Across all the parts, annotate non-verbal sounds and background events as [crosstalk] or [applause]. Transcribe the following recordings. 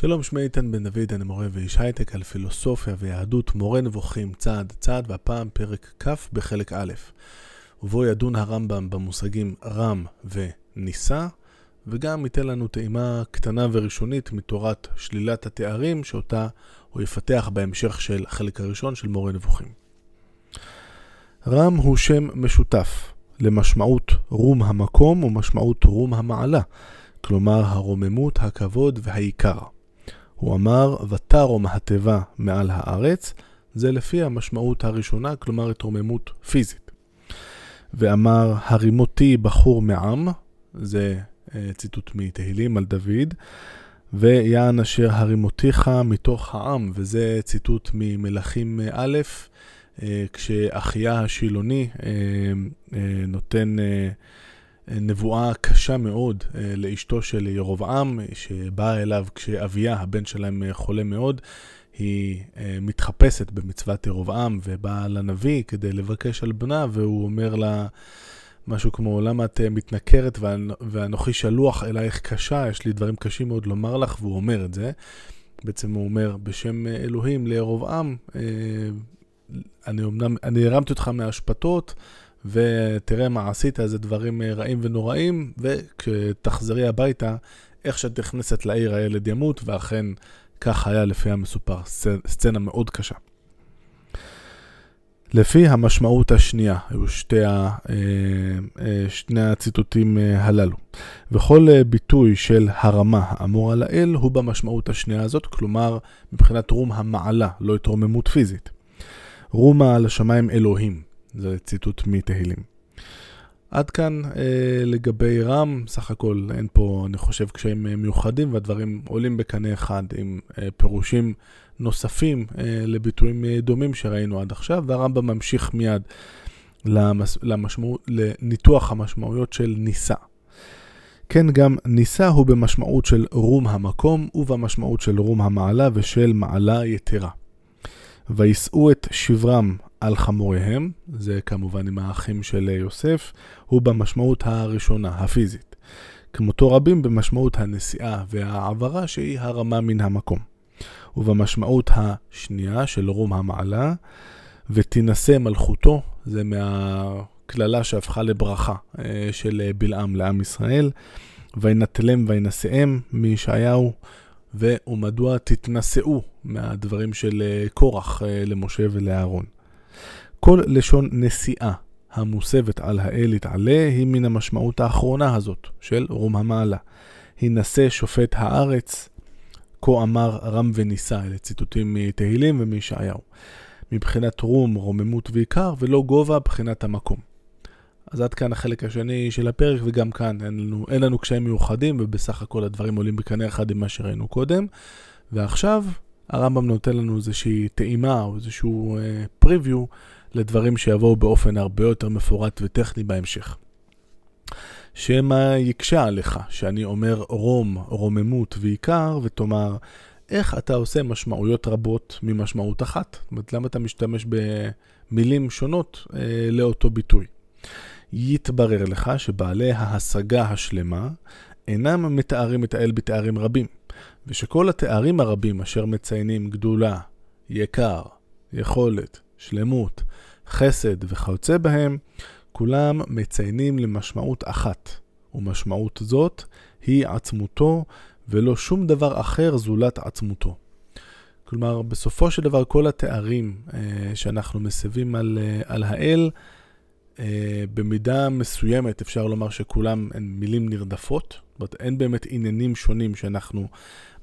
שלום, שמי איתן בן דוד, אני מורה ואיש הייטק על פילוסופיה ויהדות, מורה נבוכים צעד צעד, והפעם פרק כ' בחלק א', ובו ידון הרמב"ם במושגים רם ונישא, וגם ייתן לנו טעימה קטנה וראשונית מתורת שלילת התארים, שאותה הוא יפתח בהמשך של החלק הראשון של מורה נבוכים. רם הוא שם משותף למשמעות רום המקום ומשמעות רום המעלה, כלומר הרוממות, הכבוד והעיקר. הוא אמר, ותרום התיבה מעל הארץ, זה לפי המשמעות הראשונה, כלומר התרוממות פיזית. ואמר, הרימותי בחור מעם, זה אה, ציטוט מתהילים על דוד, ויען אשר הרימותיך מתוך העם, וזה ציטוט ממלכים א', אה, כשאחיה השילוני אה, נותן נבואה קשה מאוד אה, לאשתו של ירבעם, שבאה אליו כשאביה, הבן שלהם, אה, חולה מאוד. היא אה, מתחפשת במצוות ירבעם ובאה לנביא כדי לבקש על בנה, והוא אומר לה משהו כמו, למה את מתנכרת ואנוכי שלוח אלייך קשה, יש לי דברים קשים מאוד לומר לך, והוא אומר את זה. בעצם הוא אומר, בשם אלוהים לירבעם, אני אמנם, אני הרמתי אותך מהאשפתות, ותראה מה עשית, איזה דברים אה, רעים ונוראים, וכשתחזרי הביתה, איך שאת נכנסת לעיר הילד ימות, ואכן כך היה לפי המסופר, סצנה מאוד קשה. לפי המשמעות השנייה, היו שתי ה, אה, אה, שני הציטוטים הללו. וכל ביטוי של הרמה האמור על האל הוא במשמעות השנייה הזאת, כלומר מבחינת רום המעלה, לא התרוממות פיזית. רומה על השמיים אלוהים. זה ציטוט מתהילים. עד כאן אה, לגבי רם, סך הכל אין פה, אני חושב, קשיים אה, מיוחדים והדברים עולים בקנה אחד עם אה, פירושים נוספים אה, לביטויים אה, דומים שראינו עד עכשיו, והרמב"ם ממשיך מיד למש, למשמע, לניתוח המשמעויות של נישא. כן, גם נישא הוא במשמעות של רום המקום ובמשמעות של רום המעלה ושל מעלה יתרה. ויישאו את שברם על חמוריהם, זה כמובן עם האחים של יוסף, הוא במשמעות הראשונה, הפיזית. כמותו רבים במשמעות הנסיעה והעברה שהיא הרמה מן המקום. ובמשמעות השנייה של רום המעלה, ותינשא מלכותו, זה מהקללה שהפכה לברכה אה, של בלעם לעם ישראל, וינטלם וינשאם מישעיהו, ומדוע תתנשאו מהדברים של אה, קורח אה, למשה ולאהרון. כל לשון נשיאה המוסבת על האל יתעלה היא מן המשמעות האחרונה הזאת של רום המעלה. הנשא שופט הארץ, כה אמר רם ונישא, אלה ציטוטים מתהילים ומישעיהו. מבחינת רום, רוממות ועיקר, ולא גובה, בחינת המקום. אז עד כאן החלק השני של הפרק, וגם כאן אין לנו, אין לנו קשיים מיוחדים, ובסך הכל הדברים עולים בקנה אחד עם מה שראינו קודם. ועכשיו הרמב"ם נותן לנו איזושהי טעימה או איזשהו פריוויו uh, לדברים שיבואו באופן הרבה יותר מפורט וטכני בהמשך. שמא יקשה עליך שאני אומר רום, רוממות ועיקר, ותאמר, איך אתה עושה משמעויות רבות ממשמעות אחת? זאת אומרת, למה אתה משתמש במילים שונות אה, לאותו ביטוי? יתברר לך שבעלי ההשגה השלמה אינם מתארים את האל בתארים רבים, ושכל התארים הרבים אשר מציינים גדולה, יקר, יכולת, שלמות, חסד וכיוצא בהם, כולם מציינים למשמעות אחת, ומשמעות זאת היא עצמותו, ולא שום דבר אחר זולת עצמותו. כלומר, בסופו של דבר כל התארים אה, שאנחנו מסבים על, אה, על האל, במידה מסוימת אפשר לומר שכולם הן מילים נרדפות, זאת אומרת אין באמת עניינים שונים שאנחנו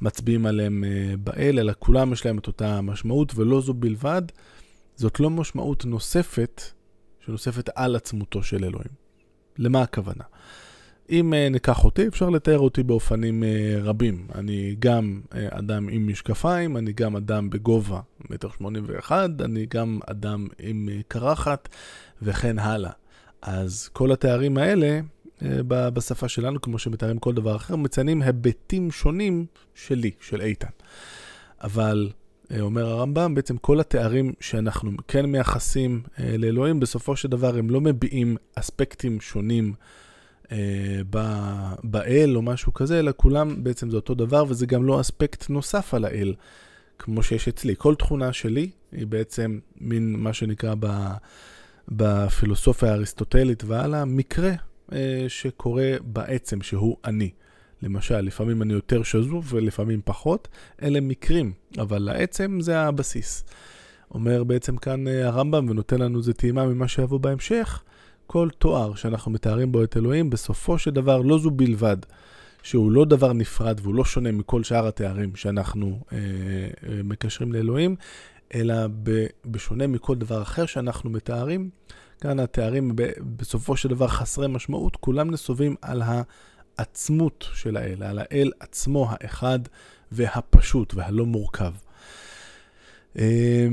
מצביעים עליהם אה, באל, אלא כולם יש להם את אותה משמעות, ולא זו בלבד, זאת לא משמעות נוספת שנוספת על עצמותו של אלוהים. למה הכוונה? אם uh, ניקח אותי, אפשר לתאר אותי באופנים uh, רבים. אני גם uh, אדם עם משקפיים, אני גם אדם בגובה מטר אני גם אדם עם קרחת וכן הלאה. אז כל התארים האלה, בשפה שלנו, כמו שמתארים כל דבר אחר, מציינים היבטים שונים שלי, של איתן. אבל אה, אומר הרמב"ם, בעצם כל התארים שאנחנו כן מייחסים אה, לאלוהים, בסופו של דבר הם לא מביעים אספקטים שונים באל או משהו כזה, אלא כולם בעצם זה אותו דבר, וזה גם לא אספקט נוסף על האל, כמו שיש אצלי. כל תכונה שלי היא בעצם מין מה שנקרא ב, בפילוסופיה האריסטוטלית והלאה, מקרה אה, שקורה בעצם, שהוא אני. למשל, לפעמים אני יותר שזוף ולפעמים פחות, אלה מקרים, אבל לעצם זה הבסיס. אומר בעצם כאן אה, הרמב"ם ונותן לנו איזה טעימה ממה שיבוא בהמשך, כל תואר שאנחנו מתארים בו את אלוהים, בסופו של דבר לא זו בלבד, שהוא לא דבר נפרד והוא לא שונה מכל שאר התארים שאנחנו אה, אה, מקשרים לאלוהים, אלא ב, בשונה מכל דבר אחר שאנחנו מתארים, כאן התארים ב, בסופו של דבר חסרי משמעות, כולם נסובים על העצמות של האל, על האל עצמו האחד והפשוט והלא מורכב. אה,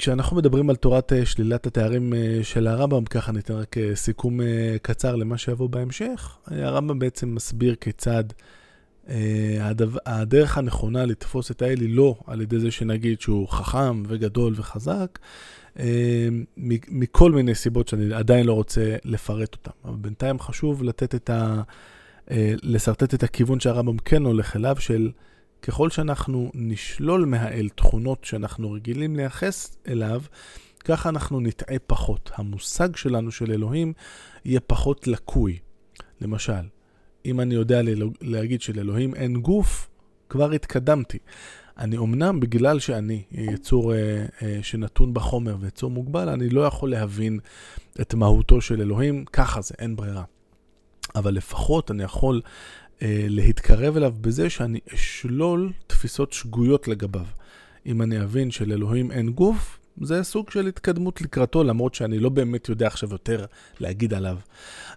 כשאנחנו מדברים על תורת אה, שלילת התארים אה, של הרמב"ם, ככה ניתן רק אה, סיכום קצר למה שיבוא בהמשך. הרמב"ם בעצם מסביר כיצד הדרך הנכונה לתפוס את האל היא לא על ידי זה שנגיד שהוא חכם וגדול וחזק, מכל מיני סיבות שאני עדיין לא רוצה לפרט אותן. אבל בינתיים חשוב לתת את ה... לשרטט את הכיוון שהרמב"ם כן הולך אליו, של ככל שאנחנו נשלול מהאל תכונות שאנחנו רגילים לייחס אליו, ככה אנחנו נטעה פחות. המושג שלנו של אלוהים יהיה פחות לקוי. למשל, אם אני יודע להגיד שלאלוהים אין גוף, כבר התקדמתי. אני אמנם, בגלל שאני יצור אה, אה, שנתון בחומר ויצור מוגבל, אני לא יכול להבין את מהותו של אלוהים, ככה זה, אין ברירה. אבל לפחות אני יכול להתקרב אליו בזה שאני אשלול תפיסות שגויות לגביו. אם אני אבין שלאלוהים אין גוף, זה סוג של התקדמות לקראתו, למרות שאני לא באמת יודע עכשיו יותר להגיד עליו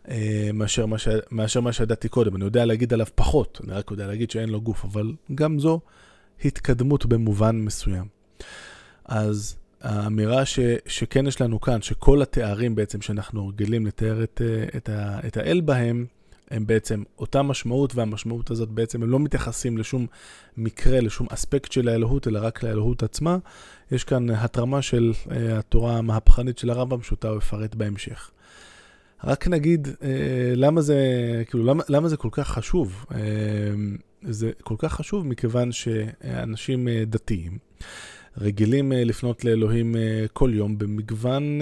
אה, מאשר, מה ש... מאשר מה שידעתי קודם. אני יודע להגיד עליו פחות, אני רק יודע להגיד שאין לו גוף, אבל גם זו התקדמות במובן מסוים. אז האמירה ש, שכן יש לנו כאן, שכל התארים בעצם שאנחנו רגילים לתאר את, אה, את, ה, את האל בהם, הם בעצם אותה משמעות, והמשמעות הזאת בעצם הם לא מתייחסים לשום מקרה, לשום אספקט של האלוהות, אלא רק לאלוהות עצמה. יש כאן התרמה של uh, התורה המהפכנית של הרמב"ם, שאותה הוא יפרט בהמשך. רק נגיד uh, למה זה, כאילו, למה, למה זה כל כך חשוב. Uh, זה כל כך חשוב מכיוון שאנשים דתיים רגילים לפנות לאלוהים כל יום במגוון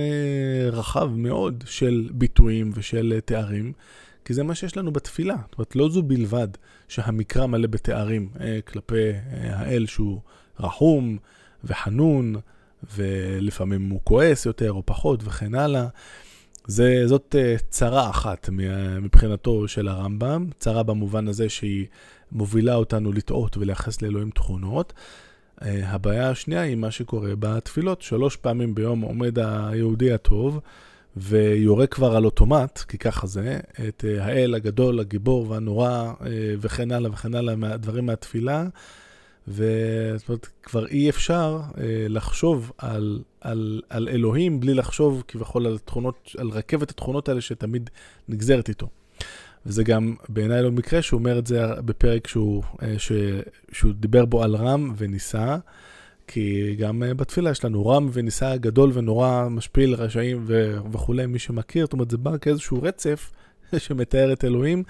רחב מאוד של ביטויים ושל תארים. כי זה מה שיש לנו בתפילה. זאת אומרת, לא זו בלבד שהמקרא מלא בתארים אה, כלפי אה, האל שהוא רחום וחנון, ולפעמים הוא כועס יותר או פחות וכן הלאה. זה, זאת אה, צרה אחת מבחינתו של הרמב"ם, צרה במובן הזה שהיא מובילה אותנו לטעות ולייחס לאלוהים תכונות. אה, הבעיה השנייה היא מה שקורה בתפילות. שלוש פעמים ביום עומד היהודי הטוב, ויורה כבר על אוטומט, כי ככה זה, את אה, האל הגדול, הגיבור והנורא אה, וכן הלאה וכן הלאה, מהדברים מהתפילה. וזאת אומרת, כבר אי אפשר אה, לחשוב על, על, על אלוהים בלי לחשוב כביכול על תכונות, על רכבת התכונות האלה שתמיד נגזרת איתו. וזה גם בעיניי לא מקרה שהוא אומר את זה בפרק שהוא, שהוא דיבר בו על רם וניסה. כי גם אה, בתפילה יש לנו רם ונישא גדול ונורא משפיל רשעים ו- וכולי, מי שמכיר, זאת אומרת זה בא כאיזשהו רצף [laughs] שמתאר את אלוהים,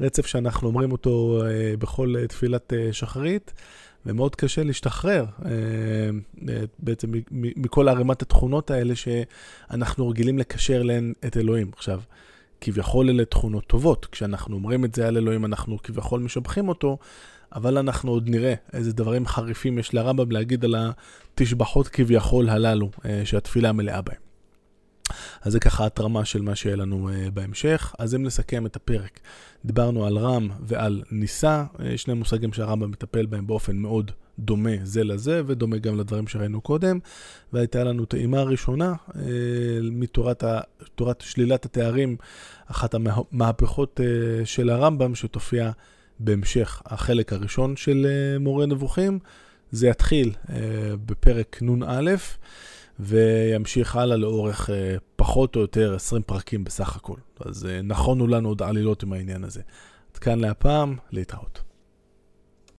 רצף שאנחנו אומרים אותו uh, בכל uh, תפילת שחרית, ומאוד קשה להשתחרר בעצם מכל ערימת התכונות האלה שאנחנו רגילים לקשר להן את אלוהים. עכשיו, כביכול אלה תכונות טובות, כשאנחנו אומרים את זה על אלוהים אנחנו כביכול משבחים אותו, אבל אנחנו עוד נראה איזה דברים חריפים יש לרמב"ם להגיד על התשבחות כביכול הללו, אה, שהתפילה מלאה בהם. אז זה ככה התרמה של מה שיהיה לנו uh, בהמשך. אז אם נסכם את הפרק, דיברנו על רם ועל ניסה, uh, שני מושגים שהרמב"ם מטפל בהם באופן מאוד דומה זה לזה, ודומה גם לדברים שראינו קודם. והייתה לנו טעימה ראשונה uh, מתורת שלילת התארים, אחת המהפכות uh, של הרמב"ם, שתופיע בהמשך החלק הראשון של אה, מורה נבוכים. זה יתחיל אה, בפרק נ"א וימשיך הלאה לאורך אה, פחות או יותר 20 פרקים בסך הכל. אז נכונו לנו עוד עלילות עם העניין הזה. עד כאן להפעם, להתראות.